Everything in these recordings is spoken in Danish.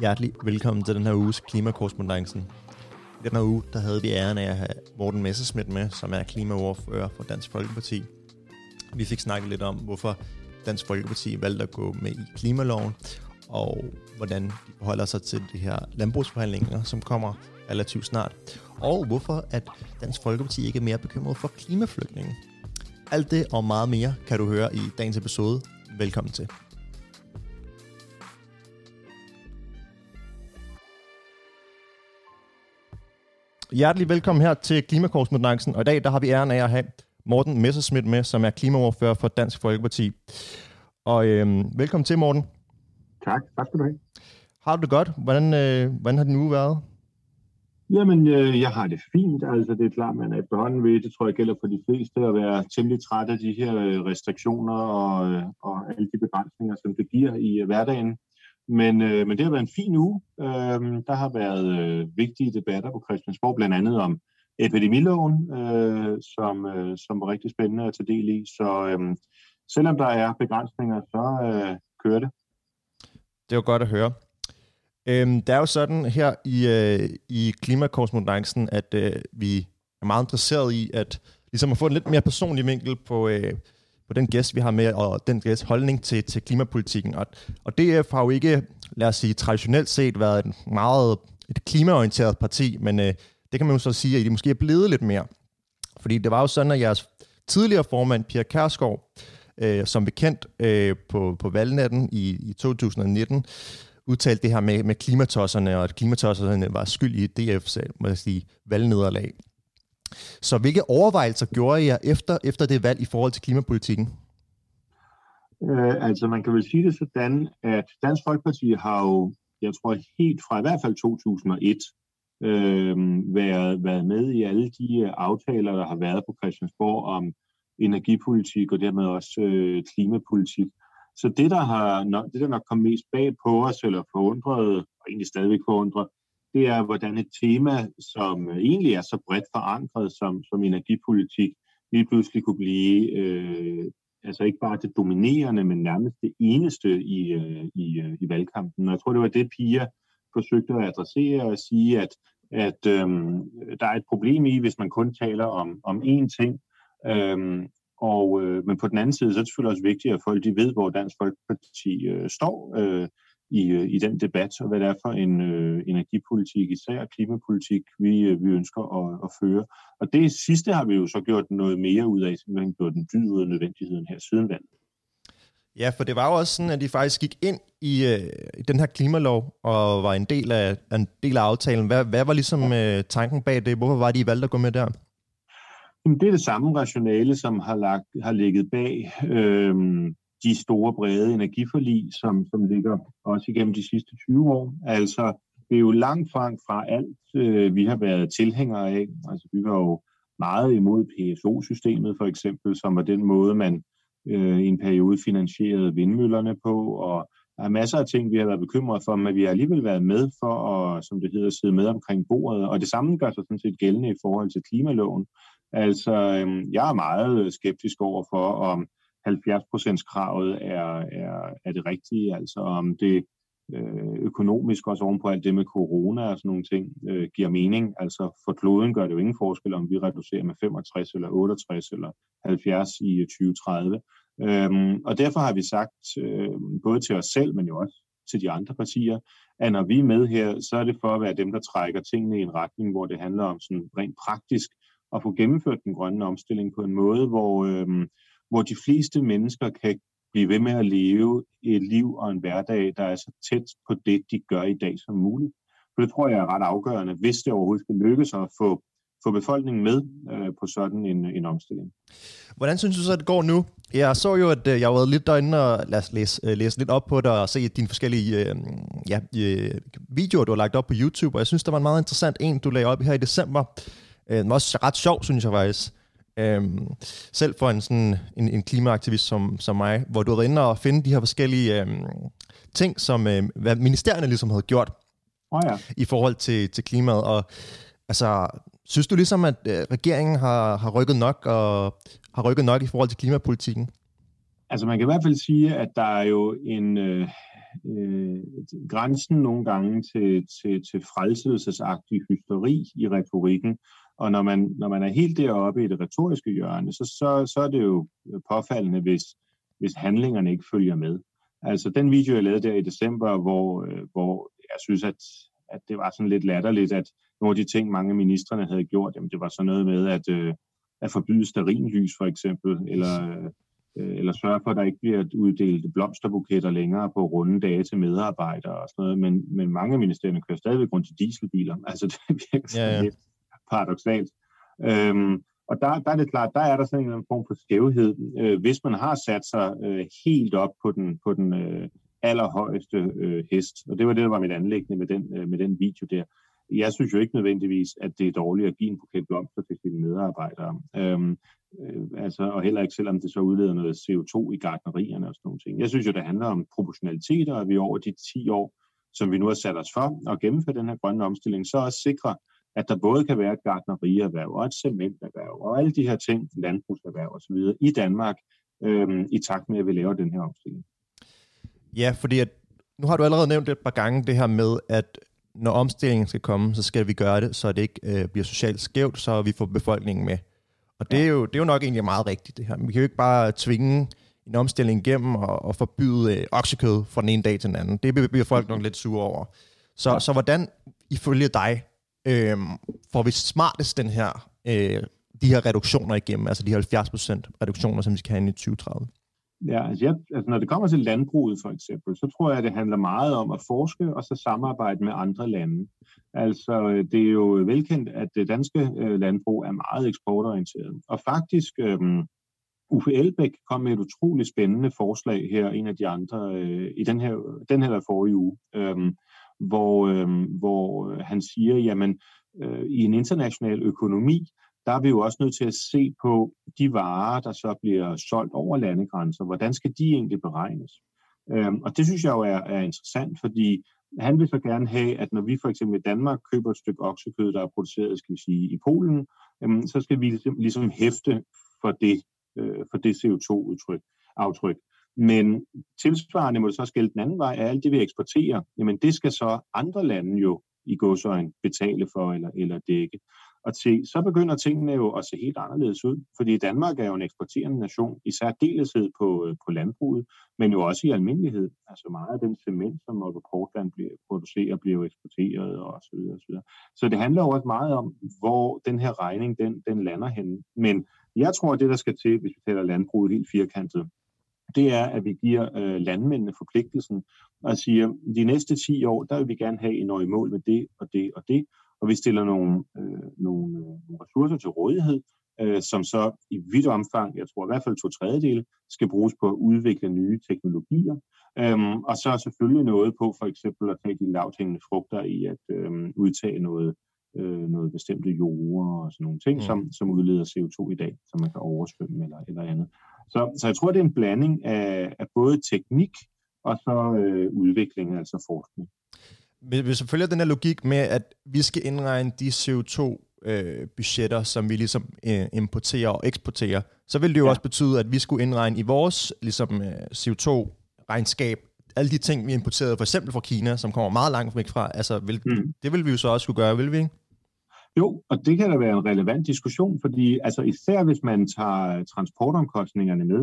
Hjertelig velkommen til den her uges klimakorrespondancen. I den her uge, der havde vi æren af at have Morten Messerschmidt med, som er klimaordfører for Dansk Folkeparti. Vi fik snakket lidt om, hvorfor Dansk Folkeparti valgte at gå med i klimaloven, og hvordan de forholder sig til de her landbrugsforhandlinger, som kommer relativt snart. Og hvorfor at Dansk Folkeparti ikke er mere bekymret for klimaflygtningen. Alt det og meget mere kan du høre i dagens episode. Velkommen til. Hjertelig velkommen her til Klimakorrespondancen, og i dag der har vi æren af at have Morten Messerschmidt med, som er klimaoverfører for Dansk Folkeparti. Og øhm, velkommen til, Morten. Tak, tak skal du have. Har du det godt? Hvordan, øh, hvordan har din uge været? Jamen, øh, jeg har det fint. Altså, det er klart, man er børn ved. Det tror jeg gælder for de fleste at være temmelig træt af de her øh, restriktioner og, øh, og alle de begrænsninger, som det giver i øh, hverdagen. Men, øh, men det har været en fin uge. Øh, der har været øh, vigtige debatter på Christiansborg, blandt andet om epidemiloven, øh, som, øh, som var rigtig spændende at tage del i. Så øh, selvom der er begrænsninger, så øh, kører det. Det var godt at høre. Øhm, det er jo sådan her i, øh, i klimakorrespondancen, at øh, vi er meget interesseret i at, ligesom at få en lidt mere personlig vinkel på, øh, på den gæst, vi har med, og den gæst holdning til, til klimapolitikken. Og, og DF har jo ikke, lad os sige, traditionelt set været et meget et klimaorienteret parti, men øh, det kan man jo så sige, at de måske er blevet lidt mere. Fordi det var jo sådan, at jeres tidligere formand, Pia Kærsgaard, øh, som bekendt øh, på, på valgnatten i, i 2019, udtalte det her med, med klimatosserne, og at klimatosserne var skyld i DF's øh, må jeg sige, valgnederlag. Så hvilke overvejelser gjorde jeg efter, efter det valg i forhold til klimapolitikken? Øh, altså man kan vel sige det sådan, at Dansk Folkeparti har jo, jeg tror helt fra i hvert fald 2001, øh, været, været med i alle de øh, aftaler, der har været på Christiansborg om energipolitik og dermed også øh, klimapolitik. Så det, der har det, der nok kom mest bag på os, eller forundret, og egentlig stadigvæk forundret, det er, hvordan et tema, som øh, egentlig er så bredt forankret som, som energipolitik, lige pludselig kunne blive øh, altså ikke bare det dominerende, men nærmest det eneste i, øh, i, øh, i valgkampen. Og jeg tror, det var det, Pia forsøgte at adressere og sige, at, at øh, der er et problem i, hvis man kun taler om, om én ting, øh, og, øh, men på den anden side, så er det selvfølgelig også vigtigt, at folk de ved, hvor Dansk Folkeparti øh, står øh, i, øh, i den debat, og hvad det er for en øh, energipolitik, især klimapolitik, vi, øh, vi ønsker at, at føre. Og det sidste har vi jo så gjort noget mere ud af, simpelthen gjort den dyd ud af nødvendigheden her siden valget. Ja, for det var jo også sådan, at de faktisk gik ind i, øh, i den her klimalov og var en del af, en del af aftalen. Hvad, hvad var ligesom øh, tanken bag det? Hvorfor var de valgt at gå med der? Jamen, det er det samme rationale, som har, lagt, har ligget bag øh, de store brede energiforlig, som, som ligger også igennem de sidste 20 år. Altså, det er jo langt fra, alt, øh, vi har været tilhængere af. Altså, vi var jo meget imod PSO-systemet for eksempel, som var den måde, man øh, i en periode finansierede vindmøllerne på, og der er masser af ting, vi har været bekymret for, men vi har alligevel været med for at, som det hedder, sidde med omkring bordet. Og det samme gør sig sådan set gældende i forhold til klimaloven. Altså, øh, jeg er meget skeptisk over for, om 70%-kravet er, er, er det rigtige, altså om det øh, økonomisk også ovenpå alt det med corona og sådan nogle ting øh, giver mening. Altså for kloden gør det jo ingen forskel, om vi reducerer med 65 eller 68 eller 70 i 2030. Øhm, og derfor har vi sagt, øh, både til os selv, men jo også til de andre partier, at når vi er med her, så er det for at være dem, der trækker tingene i en retning, hvor det handler om sådan rent praktisk at få gennemført den grønne omstilling på en måde, hvor, øh, hvor de fleste mennesker kan blive ved med at leve et liv og en hverdag, der er så tæt på det, de gør i dag som muligt. For det tror jeg er ret afgørende, hvis det overhovedet skal lykkes at få, få befolkningen med øh, på sådan en, en omstilling. Hvordan synes du så, at det går nu? Jeg så jo, at øh, jeg var lidt derinde og lad os læse, øh, læse lidt op på det og se dine forskellige øh, ja, øh, videoer, du har lagt op på YouTube, og jeg synes, der var en meget interessant en, du lagde op her i december, øh, den var også ret sjov, synes jeg faktisk. Øhm, selv for en, sådan, en, en klimaaktivist som, som mig, hvor du har været inde og finde de her forskellige øhm, ting, som øh, hvad ministerierne ligesom havde gjort oh ja. i forhold til, til klimaet. Og altså, synes du ligesom, at øh, regeringen har, har rykket nok og har rykket nok i forhold til klimapolitikken? Altså man kan i hvert fald sige, at der er jo en, øh, øh, grænsen nogle gange til, til, til frelselsesagtig hysteri i retorikken. Og når man, når man er helt deroppe i det retoriske hjørne, så, så, så er det jo påfaldende, hvis, hvis handlingerne ikke følger med. Altså den video, jeg lavede der i december, hvor, øh, hvor jeg synes, at, at det var sådan lidt latterligt, at nogle af de ting, mange af ministerne havde gjort, jamen det var sådan noget med at, øh, at forbyde sterinlys for eksempel, eller, øh, eller sørge for, at der ikke bliver uddelt blomsterbuketter længere på runde dage til medarbejdere og sådan noget. Men, men mange af ministerierne kører stadigvæk rundt til dieselbiler. Altså det virker ja, ja. lidt paradoxalt. Øhm, og der, der er det klart, der er der sådan en form for skævhed. Øh, hvis man har sat sig øh, helt op på den, på den øh, allerhøjeste øh, hest, og det var det, der var mit anlæggende med den, øh, med den video der. Jeg synes jo ikke nødvendigvis, at det er dårligt at give en buket blomster til sine medarbejdere. Øhm, øh, altså, og heller ikke selvom det så udleder noget CO2 i gardnerierne og sådan nogle ting. Jeg synes jo, det handler om proportionalitet, og at vi over de 10 år, som vi nu har sat os for at gennemføre den her grønne omstilling, så også sikre, at der både kan være et gardnerierhverv og et cementerhverv og alle de her ting, landbrugserhverv osv. i Danmark, øhm, i takt med, at vi laver den her omstilling. Ja, fordi at, nu har du allerede nævnt et par gange det her med, at når omstillingen skal komme, så skal vi gøre det, så det ikke øh, bliver socialt skævt, så vi får befolkningen med. Og det er, jo, det er jo nok egentlig meget rigtigt, det her. Vi kan jo ikke bare tvinge en omstilling igennem og, og forbyde øh, oksekød fra den ene dag til den anden. Det bliver folk nok lidt sure over. Så, så hvordan, ifølge dig, øh, får vi smartest den her, øh, de her reduktioner igennem, altså de 70% reduktioner, som vi skal have i 2030? Ja, altså, jeg, altså når det kommer til landbruget for eksempel, så tror jeg, at det handler meget om at forske og så samarbejde med andre lande. Altså øh, det er jo velkendt, at det danske øh, landbrug er meget eksportorienteret. Og faktisk, øh, Uffe Elbæk kom med et utroligt spændende forslag her, en af de andre, øh, i den her, den her forrige uge, øh, Øhm, hvor, øh, hvor han siger, jamen øh, i en international økonomi, der er vi jo også nødt til at se på de varer, der så bliver solgt over landegrænser. Hvordan skal de egentlig beregnes? Øh, og det synes jeg jo er, er interessant, fordi han vil så gerne have, at når vi for eksempel i Danmark køber et stykke oksekød, der er produceret, skal vi sige, i Polen, jamen, så skal vi ligesom, ligesom hæfte for det, øh, for det CO2-udtryk, aftryk. Men tilsvarende må det så skille den anden vej, at alt det, vi eksporterer, jamen det skal så andre lande jo i godsøjen betale for eller, eller dække. Og til, så begynder tingene jo at se helt anderledes ud, fordi Danmark er jo en eksporterende nation, i særdeleshed på, øh, på landbruget, men jo også i almindelighed. Altså meget af den cement, som Aalborg Portland bliver produceret, bliver jo eksporteret og så videre, og så videre. Så det handler jo også meget om, hvor den her regning, den, den lander henne. Men jeg tror, at det, der skal til, hvis vi taler landbruget helt firkantet, det er, at vi giver øh, landmændene forpligtelsen og siger, de næste 10 år, der vil vi gerne have en i mål med det og det og det, og vi stiller nogle, øh, nogle, øh, nogle ressourcer til rådighed, øh, som så i vidt omfang, jeg tror i hvert fald to tredjedele, skal bruges på at udvikle nye teknologier. Øhm, og så er selvfølgelig noget på for eksempel at tage de lavthængende frugter i at øh, udtage noget, øh, noget bestemte jorder og sådan nogle ting, mm. som, som udleder CO2 i dag, som man kan oversvømme eller, eller andet. Så, så jeg tror, det er en blanding af, af både teknik og så øh, udvikling, altså forskning. Hvis vi følger den her logik med, at vi skal indregne de CO2-budgetter, øh, som vi ligesom øh, importerer og eksporterer, så vil det jo ja. også betyde, at vi skulle indregne i vores ligesom, øh, CO2-regnskab alle de ting, vi importerede for eksempel fra Kina, som kommer meget langt væk fra, altså vil, mm. det vil vi jo så også skulle gøre, vil vi ikke? Jo, og det kan da være en relevant diskussion, fordi altså især hvis man tager transportomkostningerne med,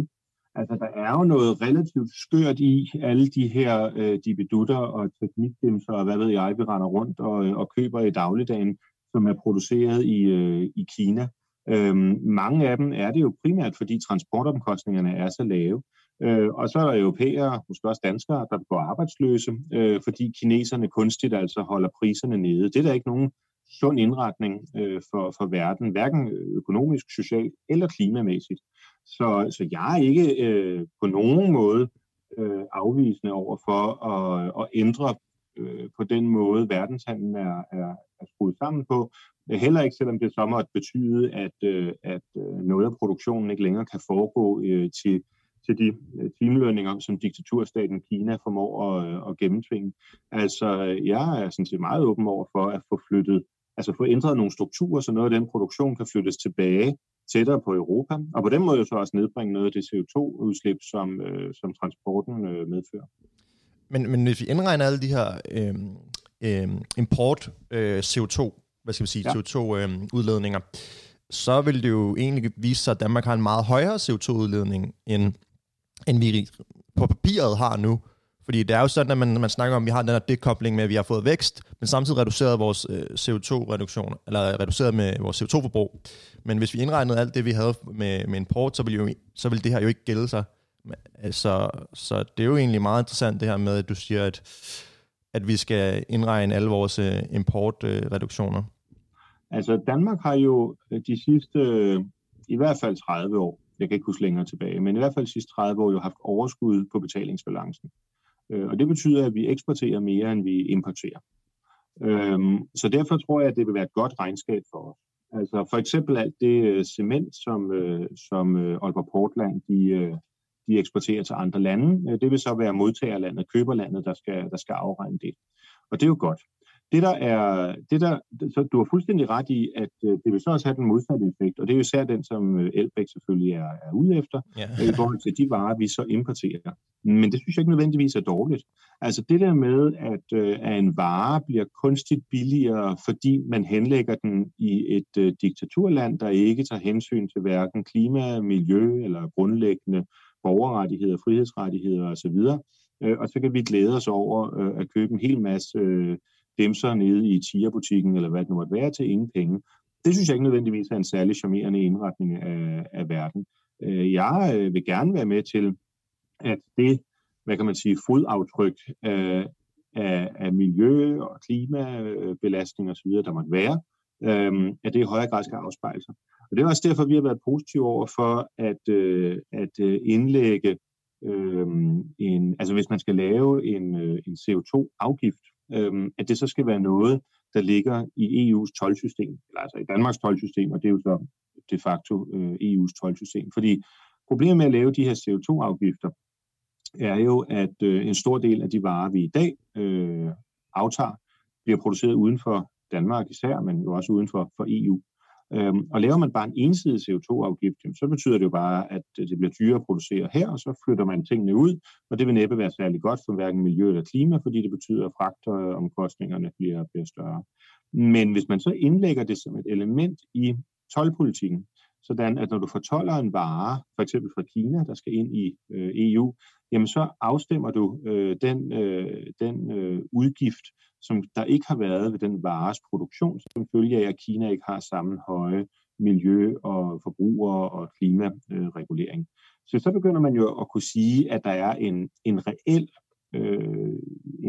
altså der er jo noget relativt skørt i alle de her øh, dibedutter og teknikdimser og hvad ved jeg, vi render rundt og, øh, og køber i dagligdagen, som er produceret i, øh, i Kina. Øhm, mange af dem er det jo primært, fordi transportomkostningerne er så lave. Øh, og så er der europæere, måske også danskere, der går arbejdsløse, øh, fordi kineserne kunstigt altså holder priserne nede. Det er der ikke nogen sund indretning øh, for, for verden, hverken økonomisk, socialt eller klimamæssigt. Så, så jeg er ikke øh, på nogen måde øh, afvisende over for at, at ændre øh, på den måde, verdenshandlen er, er, er skruet sammen på. Heller ikke selvom det så måtte betyde, at, øh, at øh, noget af produktionen ikke længere kan foregå øh, til, til de øh, timelønninger, som diktaturstaten Kina formår at, øh, at gennemtvinge. Altså, jeg er sådan set meget åben over for at få flyttet altså få ændret nogle strukturer, så noget af den produktion kan flyttes tilbage tættere på Europa, og på den måde så også nedbringe noget af det CO2-udslip, som, øh, som transporten øh, medfører. men, men hvis vi indregner alle de her øh, øh, import øh, CO2, hvad skal vi sige, ja. CO2-udledninger, øh, så vil det jo egentlig vise sig, at Danmark har en meget højere CO2-udledning, end, end vi på papiret har nu. Fordi det er jo sådan, at man, man snakker om, at vi har den her dekobling med, at vi har fået vækst, men samtidig reduceret vores øh, CO2-reduktion, eller reduceret med vores CO2-forbrug. Men hvis vi indregnede alt det, vi havde med, med import, så ville, jo, så ville det her jo ikke gælde sig. Altså, så det er jo egentlig meget interessant det her med, at du siger, at, at vi skal indregne alle vores øh, importreduktioner. Øh, altså Danmark har jo øh, de sidste, øh, i hvert fald 30 år, jeg kan ikke huske længere tilbage, men i hvert fald de sidste 30 år jo haft overskud på betalingsbalancen. Øh, og det betyder, at vi eksporterer mere, end vi importerer. Øhm, så derfor tror jeg, at det vil være et godt regnskab for os. Altså for eksempel alt det øh, cement, som, øh, som øh, Aalborg Portland de, de eksporterer til andre lande. Det vil så være modtagerlandet, køberlandet, der skal, der skal afregne det. Og det er jo godt. Det der er, det der, så du har fuldstændig ret i, at øh, det vil så også have den modsatte effekt, og det er jo især den, som øh, Elbæk selvfølgelig er, er ude efter, ja. i forhold til de varer, vi så importerer. Men det synes jeg ikke nødvendigvis er dårligt. Altså det der med, at, øh, at en vare bliver kunstigt billigere, fordi man henlægger den i et uh, diktaturland, der ikke tager hensyn til hverken klima, miljø eller grundlæggende borgerrettigheder, frihedsrettigheder osv., og så kan vi glæde os over at købe en hel masse demser nede i Tia-butikken, eller hvad det nu måtte være, til ingen penge. Det synes jeg ikke nødvendigvis er en særlig charmerende indretning af, af verden. Øh, jeg øh, vil gerne være med til, at det, hvad kan man sige, fodaftryk af, af, af miljø- og klimabelastning øh, osv., der måtte være, øhm, at det i højere grad skal afspejle sig. Og det er også derfor, vi har været positive over for at, øh, at indlægge øh, en, altså hvis man skal lave en, en CO2-afgift øhm, at det så skal være noget, der ligger i EU's tolvsystem, eller altså i Danmarks tolvsystem, og det er jo så de facto øh, EU's tolvsystem. Fordi problemet med at lave de her CO2-afgifter er jo, at øh, en stor del af de varer, vi i dag øh, aftager, bliver produceret uden for Danmark især, men jo også uden for, for EU. Øhm, og laver man bare en ensidig CO2-afgift, så betyder det jo bare, at øh, det bliver dyrere at producere her, og så flytter man tingene ud, og det vil næppe være særlig godt for hverken miljø eller klima, fordi det betyder, at fragtomkostningerne bliver, bliver større. Men hvis man så indlægger det som et element i tolvpolitikken, sådan at når du fortolder en vare, for eksempel fra Kina, der skal ind i øh, EU, jamen så afstemmer du øh, den, øh, den øh, udgift, som der ikke har været ved den vares produktion, som følge af, at Kina ikke har samme høje miljø- og forbruger- og klimaregulering. Så så begynder man jo at kunne sige, at der er en, en reel, øh,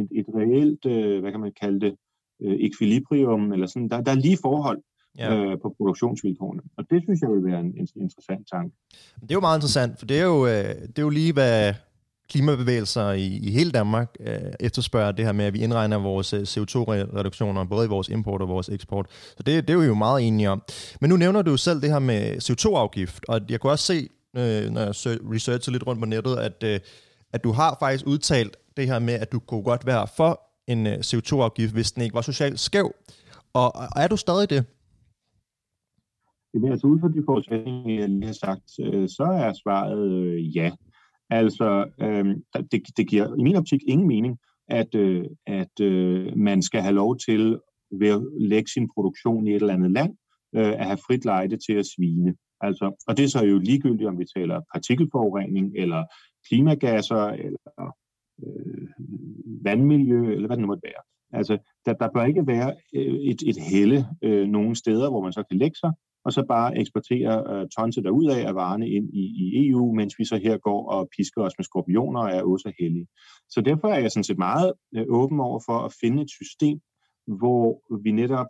et, et reelt, øh, hvad kan man kalde det, øh, ekvilibrium, eller sådan, der, der er lige forhold ja. øh, på produktionsvilkårene. Og det synes jeg vil være en, en interessant tanke. Det er jo meget interessant, for det er jo, øh, det er jo lige, hvad klimabevægelser i, i hele Danmark øh, efterspørger det her med, at vi indregner vores øh, CO2-reduktioner, både i vores import og vores eksport. Så det, det er vi jo meget enige om. Men nu nævner du jo selv det her med CO2-afgift, og jeg kunne også se, øh, når jeg researcher lidt rundt på nettet, at, øh, at du har faktisk udtalt det her med, at du kunne godt være for en øh, CO2-afgift, hvis den ikke var socialt skæv. Og, og er du stadig det? Jamen altså ud fra de forudsætninger, jeg lige har sagt, øh, så er svaret øh, ja. Altså, øh, det, det giver i min optik ingen mening, at, øh, at øh, man skal have lov til ved at lægge sin produktion i et eller andet land, øh, at have frit lejde til at svine. Altså, og det er så jo ligegyldigt, om vi taler partikelforurening, eller klimagasser, eller øh, vandmiljø, eller hvad det nu måtte være. Altså, der, der bør ikke være øh, et, et helle øh, nogle steder, hvor man så kan lægge sig, og så bare eksportere øh, tonser derud af varerne ind i, i EU, mens vi så her går og pisker os med skorpioner og er også heldige. Så derfor er jeg sådan set meget øh, åben over for at finde et system, hvor vi netop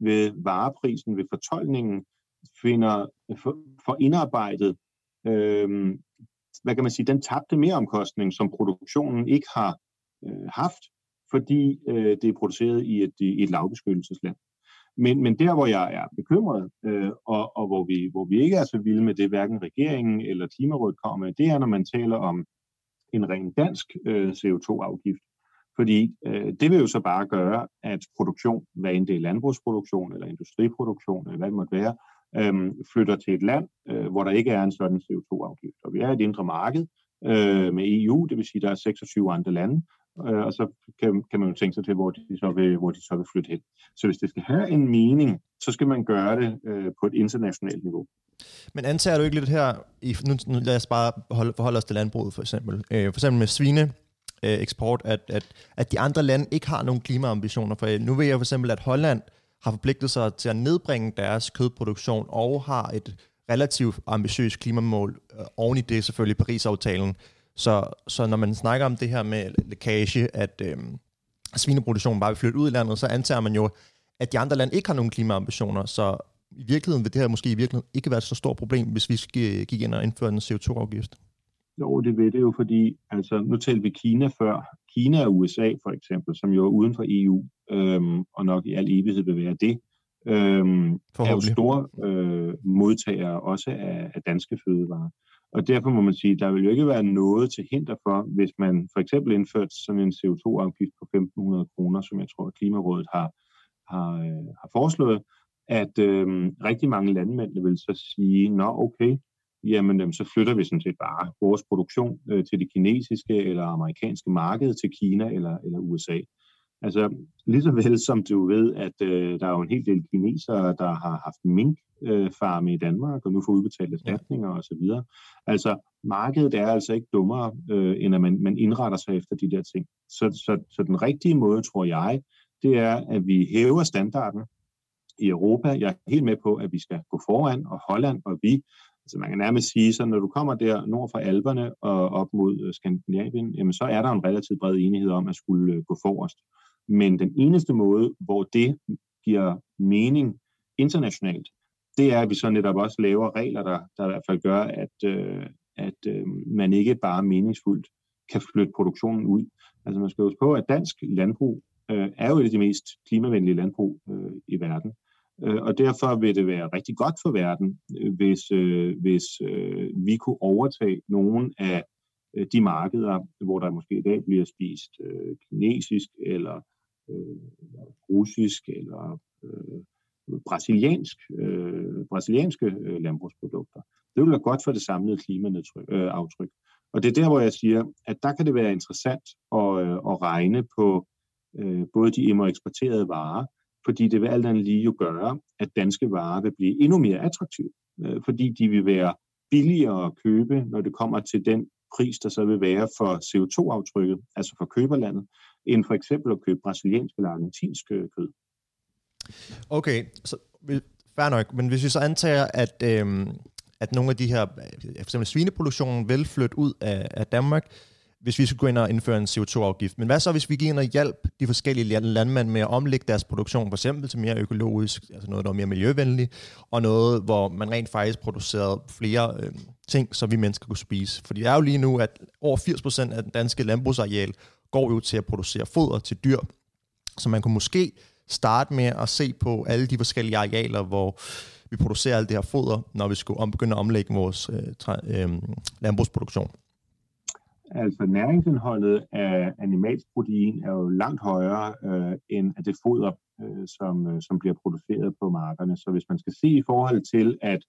ved vareprisen, ved fortolkningen, finder for, for indarbejdet, øh, hvad kan man sige, den tabte mereomkostning, som produktionen ikke har øh, haft, fordi øh, det er produceret i et, i et lavbeskyttelsesland. Men, men der, hvor jeg er bekymret, øh, og, og hvor, vi, hvor vi ikke er så vilde med det, hverken regeringen eller Klimarådet kommer med, det er, når man taler om en ren dansk øh, CO2-afgift. Fordi øh, det vil jo så bare gøre, at produktion, hvad end det er landbrugsproduktion eller industriproduktion, eller hvad det måtte være, øh, flytter til et land, øh, hvor der ikke er en sådan CO2-afgift. Og vi er et indre marked øh, med EU, det vil sige, at der er 26 andre lande, øh, og så kan, kan man jo tænke sig til, hvor de, så vil, hvor de så vil flytte hen. Så hvis det skal have en mening, så skal man gøre det øh, på et internationalt niveau. Men antager du ikke lidt her, i, nu, nu lad os bare holde, forholde os til landbruget for eksempel, øh, for eksempel med svine, øh, eksport, at, at, at de andre lande ikke har nogen klimaambitioner. For øh, nu ved jeg for eksempel, at Holland har forpligtet sig til at nedbringe deres kødproduktion og har et relativt ambitiøst klimamål øh, oven i det selvfølgelig Paris-aftalen. Så, så når man snakker om det her med lækage, at øh, svineproduktionen bare vil flytte ud i landet, så antager man jo, at de andre lande ikke har nogen klimaambitioner. Så i virkeligheden vil det her måske i virkeligheden ikke være et så stort problem, hvis vi gik ind og indførte en CO2-afgift. Jo, det vil det jo, fordi altså, nu talte vi Kina før. Kina og USA for eksempel, som jo er uden for EU, øhm, og nok i al evighed vil være det, øhm, er jo store øh, modtagere også af, af danske fødevarer. Og derfor må man sige, at der vil jo ikke være noget til hinder for, hvis man for eksempel indførte sådan en CO2-afgift på 1.500 kroner, som jeg tror, Klimarådet har, har, øh, har foreslået, at øh, rigtig mange landmænd vil så sige, nå okay, jamen så flytter vi sådan set bare vores produktion øh, til det kinesiske eller amerikanske marked, til Kina eller, eller USA. Altså lige så vel som du ved, at øh, der er jo en hel del kinesere, der har haft minkfarme øh, i Danmark, og nu får udbetalt erstatninger ja. osv. Altså markedet er altså ikke dummere, øh, end at man, man indretter sig efter de der ting. Så, så, så den rigtige måde, tror jeg, det er, at vi hæver standarden i Europa. Jeg er helt med på, at vi skal gå foran, og Holland og vi Altså man kan nærmest sige, så når du kommer der nord for Alperne og op mod øh, Skandinavien, jamen så er der en relativt bred enighed om at skulle øh, gå forrest. Men den eneste måde, hvor det giver mening internationalt, det er, at vi så netop også laver regler, der, der i hvert fald gør, at, øh, at øh, man ikke bare meningsfuldt kan flytte produktionen ud. Altså man skal huske på, at dansk landbrug øh, er jo et af de mest klimavenlige landbrug øh, i verden. Øh, og derfor vil det være rigtig godt for verden, øh, hvis, øh, hvis øh, vi kunne overtage nogle af øh, de markeder, hvor der måske i dag bliver spist øh, kinesisk eller øh, russisk eller øh, brasiliansk, øh, brasilianske øh, landbrugsprodukter. Det vil være godt for det samlede klimaaftryk. Øh, Og det er der, hvor jeg siger, at der kan det være interessant at, øh, at regne på øh, både de eksporterede varer, fordi det vil alt andet lige jo gøre, at danske varer vil blive endnu mere attraktive, øh, fordi de vil være billigere at købe, når det kommer til den pris, der så vil være for CO2-aftrykket, altså for køberlandet, end for eksempel at købe brasiliansk eller argentinsk øh, kød. Okay, så fair nok, men hvis vi så antager, at, øhm, at nogle af de her, for eksempel svineproduktionen vil flytte ud af, af Danmark, hvis vi skulle gå ind og indføre en CO2-afgift. Men hvad så, hvis vi gik ind og hjælp de forskellige landmænd med at omlægge deres produktion, for eksempel til mere økologisk, altså noget, der er mere miljøvenligt, og noget, hvor man rent faktisk producerede flere øh, ting, som vi mennesker kunne spise. Fordi det er jo lige nu, at over 80% af den danske landbrugsareal går jo til at producere foder til dyr. Så man kunne måske starte med at se på alle de forskellige arealer, hvor vi producerer alt det her foder, når vi skulle om, begynde at omlægge vores øh, træ, øh, landbrugsproduktion. Altså næringsindholdet af animalsk protein er jo langt højere øh, end af det foder, øh, som, øh, som bliver produceret på markerne. Så hvis man skal se i forhold til at,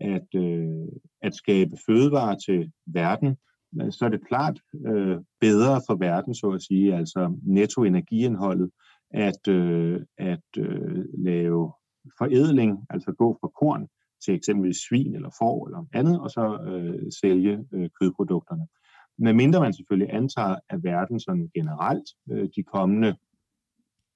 at, øh, at skabe fødevarer til verden, øh, så er det klart øh, bedre for verden, så at sige, altså nettoenergiindholdet, at, øh, at øh, lave forædling, altså gå fra korn til eksempelvis svin eller får eller andet, og så øh, sælge øh, kødprodukterne. Men mindre man selvfølgelig antager, at verden sådan generelt øh, de kommende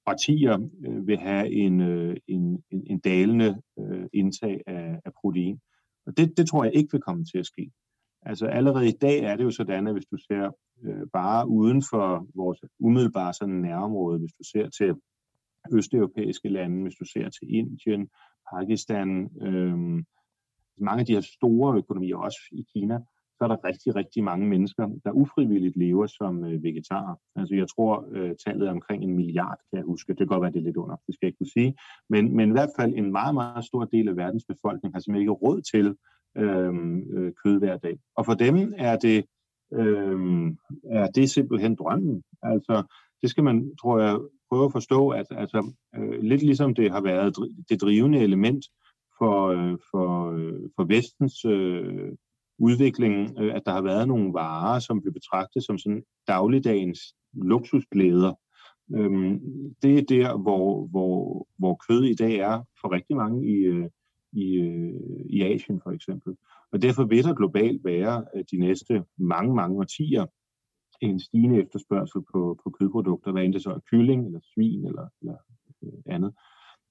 årtier øh, vil have en, øh, en, en, en dalende øh, indtag af, af protein. Og det, det tror jeg ikke vil komme til at ske. Altså allerede i dag er det jo sådan, at hvis du ser øh, bare uden for vores umiddelbare sådan nærområde, hvis du ser til østeuropæiske lande, hvis du ser til Indien, Pakistan, øh, mange af de her store økonomier, også i Kina, så er der rigtig, rigtig mange mennesker, der ufrivilligt lever som øh, vegetarer. Altså jeg tror, øh, tallet er omkring en milliard, kan jeg huske. Det kan godt være, det er lidt under, det skal jeg ikke kunne sige. Men, men i hvert fald en meget, meget stor del af verdens befolkning har simpelthen ikke råd til Øhm, øh, kød hver dag. Og for dem er det, øh, er det simpelthen drømmen. Altså det skal man, tror jeg, prøve at forstå, at altså, øh, lidt ligesom det har været det drivende element for, øh, for, øh, for vestens øh, udviklingen, øh, at der har været nogle varer, som blev betragtet som sådan dagligdagens luksusglæder. Øhm, det er der, hvor, hvor, hvor kød i dag er for rigtig mange i, øh, i, øh, i Asien for eksempel. Og derfor vil der globalt være øh, de næste mange, mange årtier en stigende efterspørgsel på, på kødprodukter, hvad end det så er kylling eller svin eller, eller øh, andet.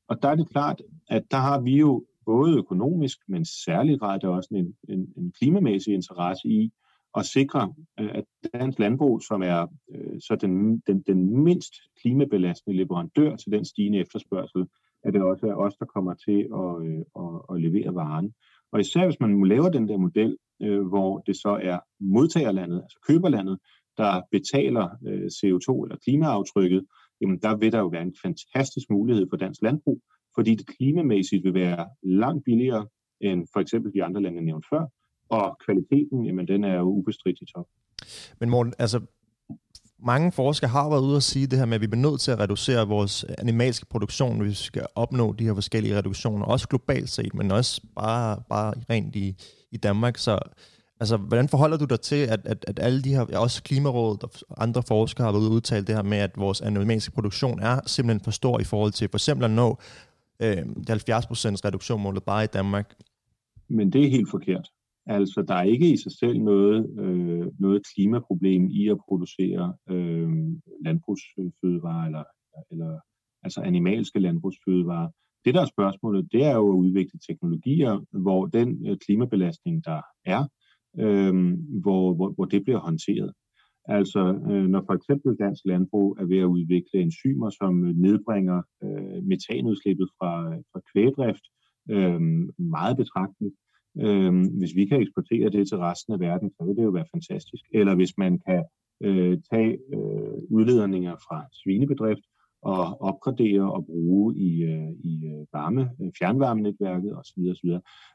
Og der er det klart, at der har vi jo både økonomisk, men særligt grad er også en, en, en klimamæssig interesse i at sikre, øh, at dansk landbrug, som er øh, så den, den, den mindst klimabelastende leverandør til den stigende efterspørgsel, at det også er os, der kommer til at, øh, at, at levere varen. Og især hvis man laver den der model, øh, hvor det så er modtagerlandet, altså køberlandet, der betaler øh, CO2 eller klimaaftrykket, jamen der vil der jo være en fantastisk mulighed for dansk landbrug, fordi det klimamæssigt vil være langt billigere end for eksempel de andre lande, jeg nævnte før, og kvaliteten, jamen den er jo ubestridt i top. Men Morten, altså mange forskere har været ude og sige det her med, at vi bliver nødt til at reducere vores animalske produktion, hvis vi skal opnå de her forskellige reduktioner, også globalt set, men også bare, bare rent i, i Danmark. Så altså, hvordan forholder du dig til, at, at, at alle de her, også Klimarådet og andre forskere har været ude og udtale det her med, at vores animalske produktion er simpelthen for stor i forhold til for eksempel at nå øh, det 70 reduktionmålet bare i Danmark? Men det er helt forkert. Altså, der er ikke i sig selv noget, øh, noget klimaproblem i at producere øh, landbrugsfødevarer eller, eller altså animalske landbrugsfødevarer. Det, der er spørgsmålet, det er jo at udvikle teknologier, hvor den øh, klimabelastning, der er, øh, hvor, hvor, hvor det bliver håndteret. Altså, øh, når for eksempel dansk landbrug er ved at udvikle enzymer, som nedbringer øh, metanudslippet fra, fra kvægdrift øh, meget betragteligt, øh, hvis vi kan eksportere det til resten af verden, så vil det jo være fantastisk. Eller hvis man kan øh, tage øh, udledninger fra svinebedrift og opgradere og bruge i, øh, i øh, varme, øh, fjernvarmenetværket osv. osv.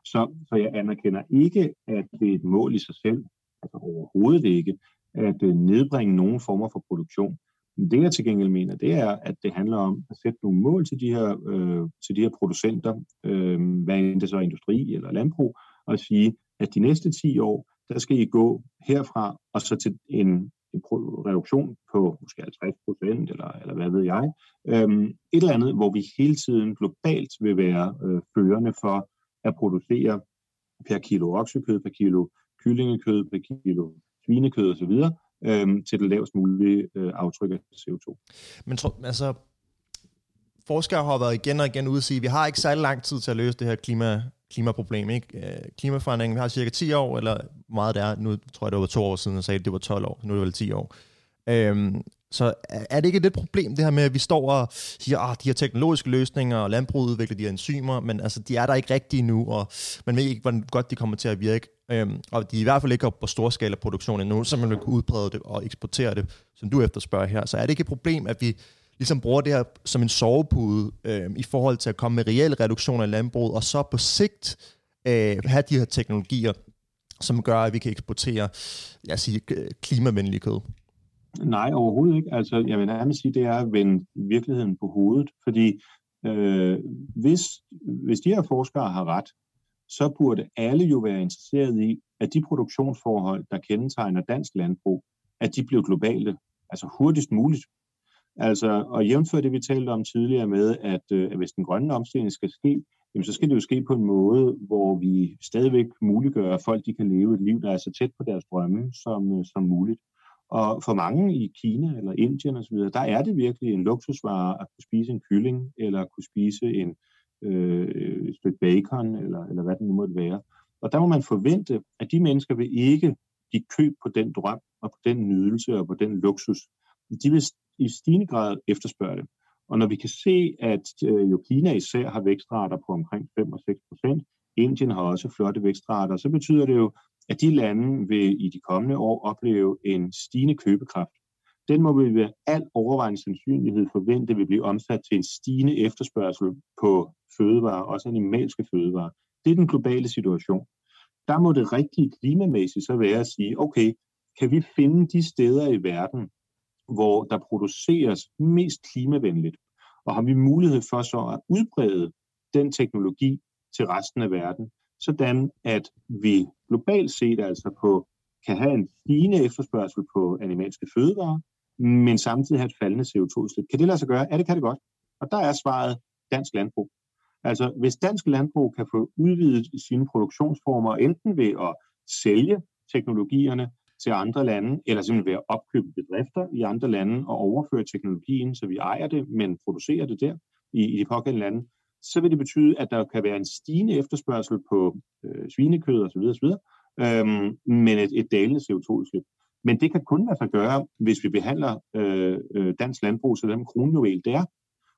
Så, så jeg anerkender ikke, at det er et mål i sig selv, altså overhovedet ikke, at øh, nedbringe nogen former for produktion. Men det jeg til gengæld mener, det er, at det handler om at sætte nogle mål til de her, øh, til de her producenter, øh, hvad end det så er industri eller landbrug, og sige, at de næste 10 år, der skal I gå herfra og så til en en reduktion på måske 50 procent, eller, eller hvad ved jeg. Øhm, et eller andet, hvor vi hele tiden globalt vil være øh, førende for at producere per kilo oksekød, per kilo kyllingekød, per kilo svinekød osv., øhm, til det lavest mulige øh, aftryk af CO2. Men tro, altså, forskere har været igen og igen ude at sige, at vi har ikke særlig lang tid til at løse det her klima, klimaproblem. Ikke? Øh, klimaforandringen, vi har cirka 10 år, eller meget det er, nu tror jeg det var to år siden, jeg sagde, at det var 12 år, nu er det vel 10 år. Øhm, så er det ikke et lidt problem, det her med, at vi står og siger, at ah, de her teknologiske løsninger, og landbruget udvikler de her enzymer, men altså, de er der ikke rigtige nu, og man ved ikke, hvordan godt de kommer til at virke. Øhm, og de er i hvert fald ikke på storskala produktion endnu, så man vil kunne udbrede det og eksportere det, som du efterspørger her. Så er det ikke et problem, at vi ligesom bruger det her som en sovepude øh, i forhold til at komme med reelle reduktioner i landbruget, og så på sigt øh, have de her teknologier, som gør, at vi kan eksportere lad os sige, øh, klimavenlig kød? Nej, overhovedet ikke. Altså, jeg vil nærmest sige, det er at vende virkeligheden på hovedet, fordi øh, hvis, hvis de her forskere har ret, så burde alle jo være interesseret i, at de produktionsforhold, der kendetegner dansk landbrug, at de bliver globale, altså hurtigst muligt. Altså, og jævnfør det, vi talte om tidligere med, at, øh, at hvis den grønne omstilling skal ske, jamen, så skal det jo ske på en måde, hvor vi stadigvæk muliggør, at folk de kan leve et liv, der er så tæt på deres drømme som, øh, som muligt. Og for mange i Kina eller Indien osv., der er det virkelig en luksusvare at kunne spise en kylling, eller kunne spise en, øh, et stykke bacon, eller, eller hvad det nu måtte være. Og der må man forvente, at de mennesker vil ikke give køb på den drøm, og på den nydelse, og på den luksus. De vil i stigende grad efterspørge det. Og når vi kan se, at øh, jo Kina især har vækstrater på omkring 5 og 6 procent, Indien har også flotte vækstrater, så betyder det jo, at de lande vil i de kommende år opleve en stigende købekraft. Den må vi ved al overvejende sandsynlighed forvente vil blive omsat til en stigende efterspørgsel på fødevarer, også animalske fødevarer. Det er den globale situation. Der må det rigtige klimamæssigt så være at sige, okay, kan vi finde de steder i verden, hvor der produceres mest klimavenligt, og har vi mulighed for så at udbrede den teknologi til resten af verden, sådan at vi globalt set altså på, kan have en stigende efterspørgsel på animalske fødevarer, men samtidig have et faldende CO2-udslip. Kan det lade sig gøre? Ja, det kan det godt. Og der er svaret dansk landbrug. Altså, hvis dansk landbrug kan få udvidet sine produktionsformer, enten ved at sælge teknologierne til andre lande, eller simpelthen ved at opkøbe bedrifter i andre lande og overføre teknologien, så vi ejer det, men producerer det der i, i de pågældende lande, så vil det betyde, at der kan være en stigende efterspørgsel på øh, svinekød osv., osv. Øhm, men et, et dalende CO2-udslip. Men det kan kun lade sig gøre, hvis vi behandler øh, øh, dansk landbrug så den kronjuvel det er.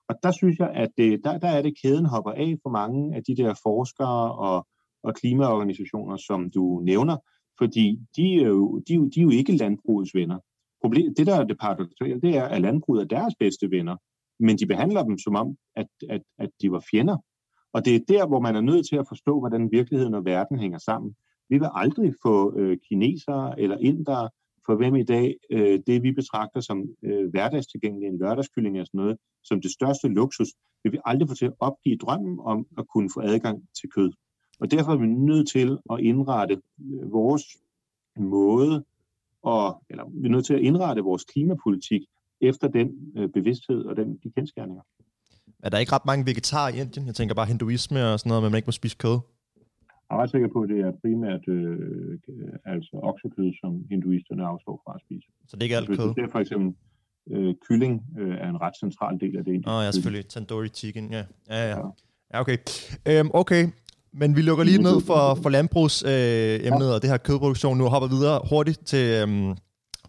Og der synes jeg, at det, der, der er det, kæden hopper af for mange af de der forskere og, og klimaorganisationer, som du nævner, fordi de er jo, de, de er jo ikke landbrugets venner. Problem, det, der er det paradoxale, det er, at landbruget er deres bedste venner, men de behandler dem som om, at, at, at de var fjender. Og det er der, hvor man er nødt til at forstå, hvordan virkeligheden og verden hænger sammen. Vi vil aldrig få øh, kinesere eller indere, for hvem i dag øh, det, vi betragter som øh, hverdagstilgængelige, en lørdagskylling og sådan noget, som det største luksus, vil vi aldrig få til at opgive drømmen om at kunne få adgang til kød. Og derfor er vi nødt til at indrette øh, vores måde, og, eller vi er nødt til at indrette vores klimapolitik efter den øh, bevidsthed og den, de kendskærninger. Er der ikke ret mange vegetarer i Indien? Jeg tænker bare hinduisme og sådan noget, men man ikke må spise kød. Jeg er ret sikker på, at det er primært øh, altså oksekød, som hinduisterne afstår fra at spise. Så det er ikke alt kød? Det er for eksempel øh, kylling øh, er en ret central del af det. Åh, oh, ja, selvfølgelig. Tandoori chicken, ja. Ja, ja. ja okay. Øhm, okay, men vi lukker lige ned for, for landbrugsemnet øh, og det her kødproduktion nu og hopper videre hurtigt til øhm,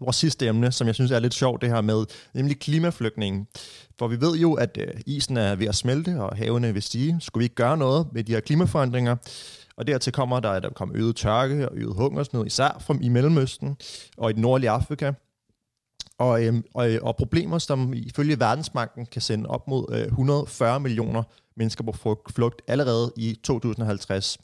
vores sidste emne, som jeg synes er lidt sjovt, det her med, nemlig klimaflygtningen. For vi ved jo, at øh, isen er ved at smelte, og havene vil stige. Skulle vi ikke gøre noget med de her klimaforandringer? Og dertil kommer der, at der kommer øget tørke og øget hungersnød, især fra i Mellemøsten og i det nordlige Afrika. Og, øhm, og, øh, og problemer, som ifølge Verdensbanken kan sende op mod øh, 140 millioner mennesker på flugt allerede i 2050.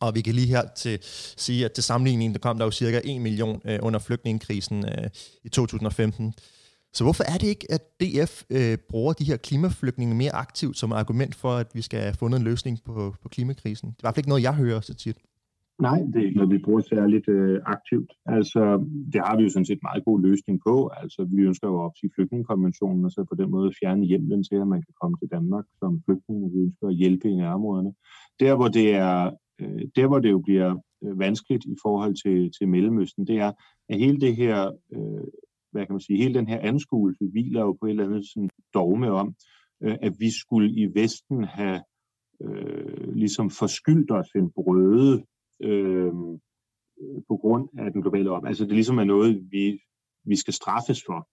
Og vi kan lige her til sige, at til sammenligning, der kom der jo cirka 1 million øh, under flygtningekrisen øh, i 2015. Så hvorfor er det ikke, at DF øh, bruger de her klimaflygtninge mere aktivt som argument for, at vi skal have fundet en løsning på, på klimakrisen? Det er i hvert fald ikke noget, jeg hører så tit. Nej, det er ikke noget, vi bruger særligt øh, aktivt. Altså, det har vi jo sådan set meget god løsning på. Altså, vi ønsker jo at opsige flygtningekonventionen, og så på den måde fjerne hjemlen til, at man kan komme til Danmark som flygtning, og vi ønsker at hjælpe i nærområderne. Der, hvor det, er, øh, der, hvor det jo bliver øh, vanskeligt i forhold til, til Mellemøsten, det er, at hele det her, øh, hvad kan man sige, hele den her anskuelse hviler jo på et eller andet sådan dogme om, øh, at vi skulle i Vesten have øh, ligesom forskyldt os en brøde øh, på grund af den globale op. Altså det ligesom er noget, vi, vi skal straffes for.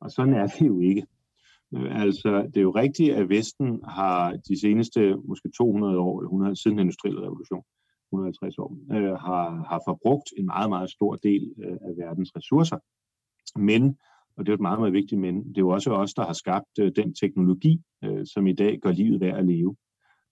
Og sådan er det jo ikke. Altså, det er jo rigtigt, at Vesten har de seneste måske 200 år, eller 100 siden den industrielle revolution, 150 år, øh, har, har forbrugt en meget, meget stor del øh, af verdens ressourcer. Men, og det er et meget, meget vigtigt men, det er jo også os, der har skabt øh, den teknologi, øh, som i dag gør livet værd at leve.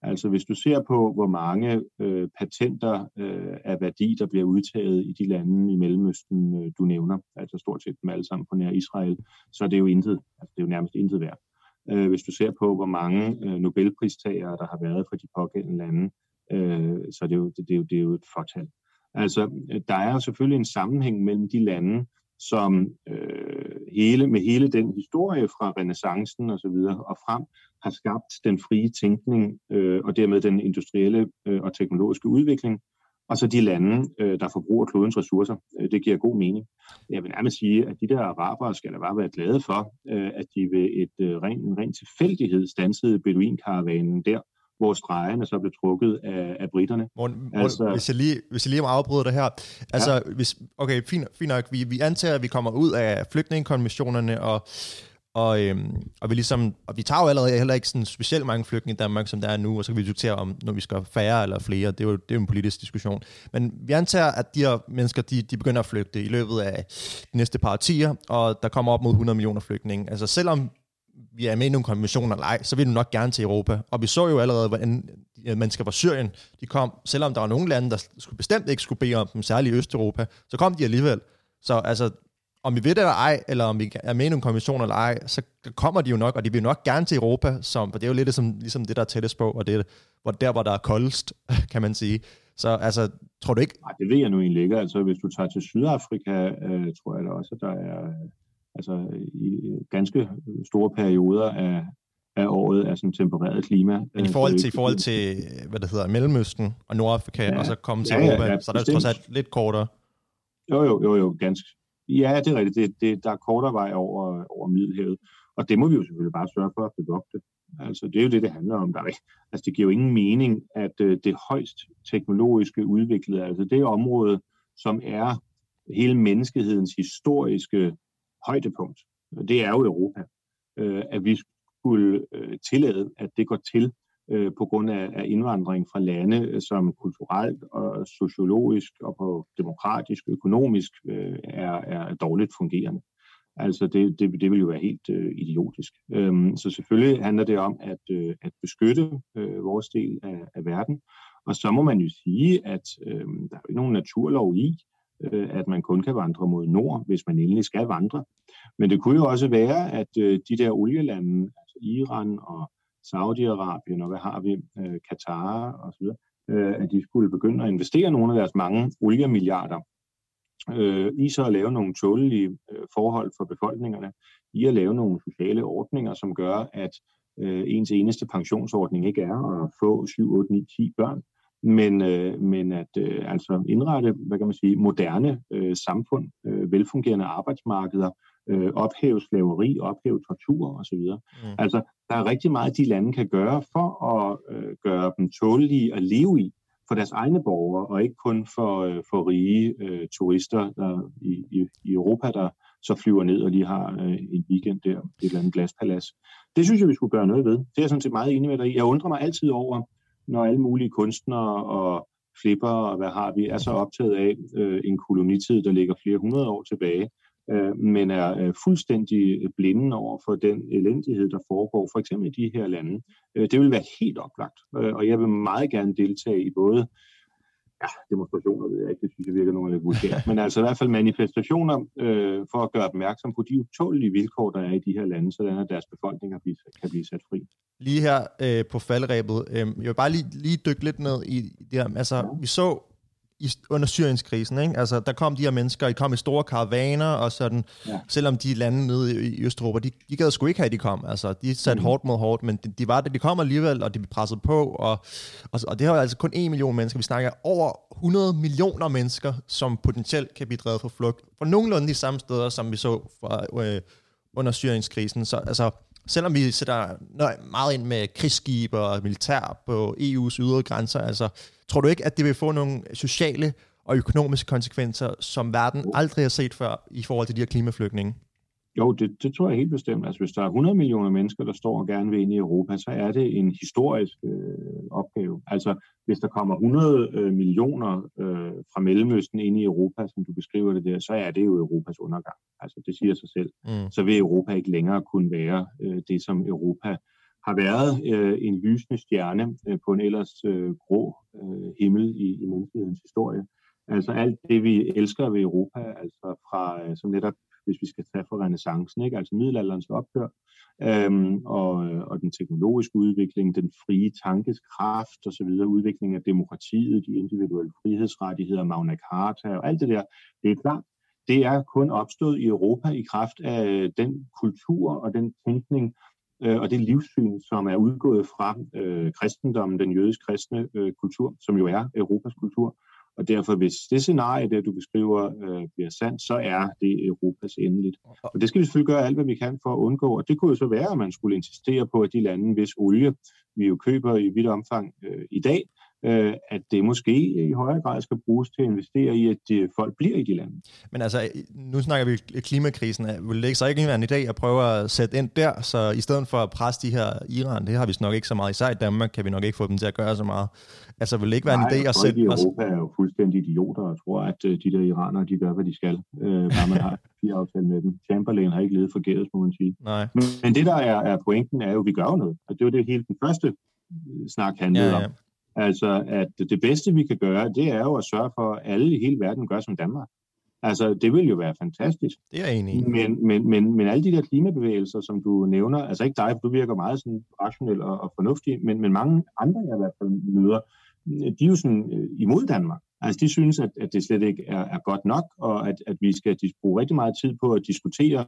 Altså hvis du ser på, hvor mange øh, patenter øh, af værdi, der bliver udtaget i de lande i Mellemøsten, øh, du nævner, altså stort set dem alle sammen på nær Israel, så er det jo intet, altså det er jo nærmest intet værd. Øh, hvis du ser på, hvor mange øh, Nobelpristagere, der har været fra de pågældende lande, øh, så er det, jo, det, det, er jo, det er jo et fortal. Altså, øh, der er jo selvfølgelig en sammenhæng mellem de lande, som øh, hele, med hele den historie fra renaissancen og så videre og frem har skabt den frie tænkning øh, og dermed den industrielle øh, og teknologiske udvikling, og så de lande, øh, der forbruger klodens ressourcer. Øh, det giver god mening. Jeg vil nærmest sige, at de der arabere skal da bare være glade for, øh, at de ved et, øh, ren, en ren tilfældighed stansede beduinkaravanen der, hvor stregerne så blev trukket af, af britterne. Morten, altså, hvis, jeg lige, hvis jeg lige må afbryde det her. Altså, ja. hvis, okay, fint, fint nok. Vi, vi antager, at vi kommer ud af flygtningekonventionerne, og, og, øhm, og, vi ligesom, og vi tager jo allerede heller ikke sådan specielt mange flygtninge i Danmark, som der er nu, og så kan vi diskutere om, når vi skal færre eller flere. Det er jo, det er jo en politisk diskussion. Men vi antager, at de her mennesker, de, de begynder at flygte i løbet af de næste par årtier, og der kommer op mod 100 millioner flygtninge. Altså selvom vi er med i nogle konventioner eller ej, så vil du nok gerne til Europa. Og vi så jo allerede, hvordan øh, mennesker fra Syrien, de kom, selvom der var nogle lande, der skulle bestemt ikke skulle bede om dem, særligt i Østeuropa, så kom de alligevel. Så altså, om vi ved det eller ej, eller om vi er med i nogle konventioner eller ej, så kommer de jo nok, og de vil nok gerne til Europa, som, for det er jo lidt ligesom, ligesom det, der er tættest på, og det hvor der, hvor der er koldest, kan man sige. Så altså, tror du ikke? Nej, det ved jeg nu egentlig ikke. Altså, hvis du tager til Sydafrika, øh, tror jeg da også, at der er altså i ganske store perioder af, af året er sådan tempereret klima. Men i forhold til, i forhold til hvad det hedder, Mellemøsten og Nordafrika, ja, og så komme til ja, Europa, ja, ja, så er det trods alt lidt kortere. Jo, jo, jo, jo, ganske. Ja, det er rigtigt. Det, det, der er kortere vej over, over Middelhavet. Og det må vi jo selvfølgelig bare sørge for at bevogte. Altså, det er jo det, det handler om. Der er, altså, det giver jo ingen mening, at øh, det højst teknologiske udviklede, altså det område, som er hele menneskehedens historiske højdepunkt, det er jo Europa. Øh, at vi skulle øh, tillade, at det går til øh, på grund af, af indvandring fra lande, øh, som kulturelt og sociologisk og på demokratisk, økonomisk øh, er, er dårligt fungerende. Altså det, det, det vil jo være helt øh, idiotisk. Øhm, så selvfølgelig handler det om at, øh, at beskytte øh, vores del af, af verden. Og så må man jo sige, at øh, der er jo ikke nogen naturlov i, øh, at man kun kan vandre mod nord, hvis man endelig skal vandre. Men det kunne jo også være, at øh, de der olielande, altså Iran og Saudi-Arabien og hvad har vi, øh, Katar og så videre, øh, at de skulle begynde at investere nogle af deres mange oliemilliarder øh, i så at lave nogle tålige øh, forhold for befolkningerne, i at lave nogle sociale ordninger, som gør, at øh, ens eneste pensionsordning ikke er at få 7, 8, 9, 10 børn, men, øh, men at øh, altså indrette, hvad kan man sige, moderne øh, samfund, øh, velfungerende arbejdsmarkeder, øh, ophæve slaveri, ophæve tortur osv. Mm. Altså, der er rigtig meget, de lande kan gøre for at øh, gøre dem tålige at leve i for deres egne borgere, og ikke kun for, øh, for rige øh, turister der i, i, i Europa, der så flyver ned og lige har øh, en weekend der i et eller andet glaspalads. Det synes jeg, vi skulle gøre noget ved. Det er jeg sådan set meget enig med dig i. Jeg undrer mig altid over, når alle mulige kunstnere og flipper og hvad har vi, er så optaget af øh, en kolonitid, der ligger flere hundrede år tilbage, øh, men er øh, fuldstændig blinde over for den elendighed, der foregår, for eksempel i de her lande. Øh, det vil være helt oplagt, øh, og jeg vil meget gerne deltage i både ja, demonstrationer, ved jeg ikke, det synes jeg virker nogle lidt vulgært, men altså i hvert fald manifestationer øh, for at gøre opmærksom på de utålige vilkår, der er i de her lande, så at deres befolkninger kan blive sat fri. Lige her øh, på faldrebet, øh, jeg vil bare lige, lige dykke lidt ned i det her. Altså, ja. vi så i, under Syrienskrisen. Ikke? Altså, der kom de her mennesker, de kom i store karavaner, og sådan, ja. selvom de lande nede i, Østeuropa, de, de gad sgu ikke have, at de kom. Altså, de satte mm. hårdt mod hårdt, men de, de var det, de kom alligevel, og de blev presset på, og, og, og det har altså kun en million mennesker. Vi snakker over 100 millioner mennesker, som potentielt kan blive drevet for flugt. For nogenlunde de samme steder, som vi så fra, øh, under Syrienskrisen. Så altså, selvom vi sætter meget ind med krigsskib og militær på EU's ydre grænser, altså, tror du ikke, at det vil få nogle sociale og økonomiske konsekvenser, som verden aldrig har set før i forhold til de her klimaflygtninge? Jo, det, det tror jeg helt bestemt. Altså, hvis der er 100 millioner mennesker, der står og gerne vil ind i Europa, så er det en historisk øh, opgave. Altså, hvis der kommer 100 øh, millioner øh, fra Mellemøsten ind i Europa, som du beskriver det der, så er det jo Europas undergang. Altså, det siger sig selv. Mm. Så vil Europa ikke længere kunne være øh, det, som Europa har været øh, en lysende stjerne øh, på en ellers øh, grå øh, himmel i, i menneskehedens historie. Altså alt det, vi elsker ved Europa, altså fra, øh, som netop hvis vi skal tage for renaissancen, ikke? altså middelalderens ophør, øhm, og, øh, og den teknologiske udvikling, den frie tankes kraft osv., udviklingen af demokratiet, de individuelle frihedsrettigheder, Magna Carta og alt det der, det er klart, det er kun opstået i Europa i kraft af øh, den kultur og den tænkning øh, og det livssyn, som er udgået fra øh, kristendommen, den jødisk kristne øh, kultur, som jo er Europas kultur, og derfor, hvis det scenarie, der du beskriver, øh, bliver sandt, så er det Europas endeligt. Og det skal vi selvfølgelig gøre alt, hvad vi kan for at undgå. Og det kunne jo så være, at man skulle insistere på, at de lande, hvis olie vi jo køber i vidt omfang øh, i dag, øh, at det måske i højere grad skal bruges til at investere i, at de, folk bliver i de lande. Men altså, nu snakker vi klimakrisen. Vil det ikke så ikke være en idé at prøve at sætte ind der, så i stedet for at presse de her Iran, det har vi nok ikke så meget, især i Danmark kan vi nok ikke få dem til at gøre så meget. Altså, vil det ikke være Nej, en idé at sætte... Nej, Europa er jo fuldstændig idioter, og tror, at øh, de der iranere, de gør, hvad de skal, øh, bare man har fire aftale med dem. Chamberlain har ikke levet forgæves, må man sige. Nej. Men, men det, der er, er pointen, er jo, at vi gør noget. Og det er jo det hele den første øh, snak handlede ja, ja. om. Altså, at det bedste, vi kan gøre, det er jo at sørge for, at alle i hele verden gør som Danmark. Altså, det vil jo være fantastisk. Det er jeg enig i. Men, men, men, men alle de der klimabevægelser, som du nævner, altså ikke dig, for du virker meget sådan rationel og, og fornuftig, men, men mange andre, jeg i hvert fald møder, de er jo sådan øh, imod Danmark. Altså, de synes, at, at det slet ikke er, er godt nok, og at, at vi skal bruge rigtig meget tid på at diskutere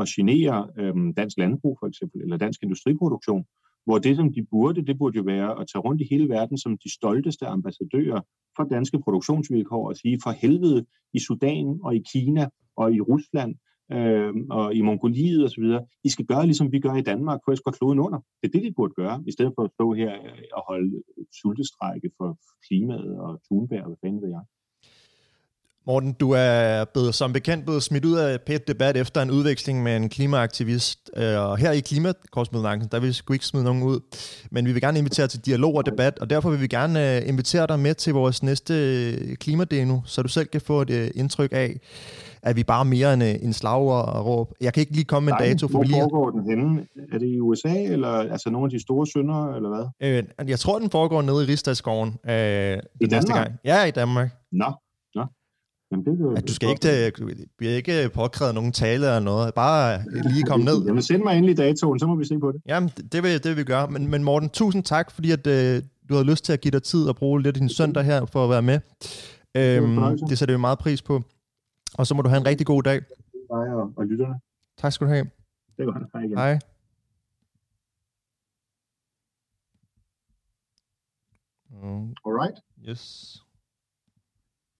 at genere øh, dansk landbrug for eksempel, eller dansk industriproduktion, hvor det, som de burde, det burde jo være at tage rundt i hele verden som de stolteste ambassadører for danske produktionsvilkår og sige, for helvede i Sudan og i Kina og i Rusland øh, og i Mongoliet osv., I skal gøre, ligesom vi gør i Danmark, for jeg skal kloden under. Det er det, de burde gøre, i stedet for at stå her og holde sultestrække for klimaet og Thunberg, hvad fanden ved jeg. Morten, du er blevet, som bekendt blevet smidt ud af pæt debat efter en udveksling med en klimaaktivist. Øh, og her i Klimakorsmødnakken, der vil vi sgu ikke smide nogen ud. Men vi vil gerne invitere til dialog og debat, og derfor vil vi gerne øh, invitere dig med til vores næste øh, klimadeno, så du selv kan få et indtryk af, at vi bare mere end en slag og råb. Jeg kan ikke lige komme med en dato. For hvor lige... foregår den henne? Er det i USA, eller altså nogle af de store sønder, eller hvad? Øh, jeg tror, den foregår nede i Rigsdagsskoven. Øh, I Danmark? Næste gang. Ja, i Danmark. Nå, Jamen, det vil, at du skal ikke, du bliver ikke påkrævet nogen tale eller noget. Bare lige komme ned. Jamen, send mig endelig datoen, så må vi se på det. Jamen, det vil, det vil vi gøre. Men, men Morten, tusind tak, fordi at, øh, du havde lyst til at give dig tid og bruge lidt af din søndag her for at være med. Øhm, det sætter vi meget pris på. Og så må du have en rigtig god dag. Hej og, og lytterne. Tak skal du have. Det var godt. Hej igen. Hej. All right. Yes.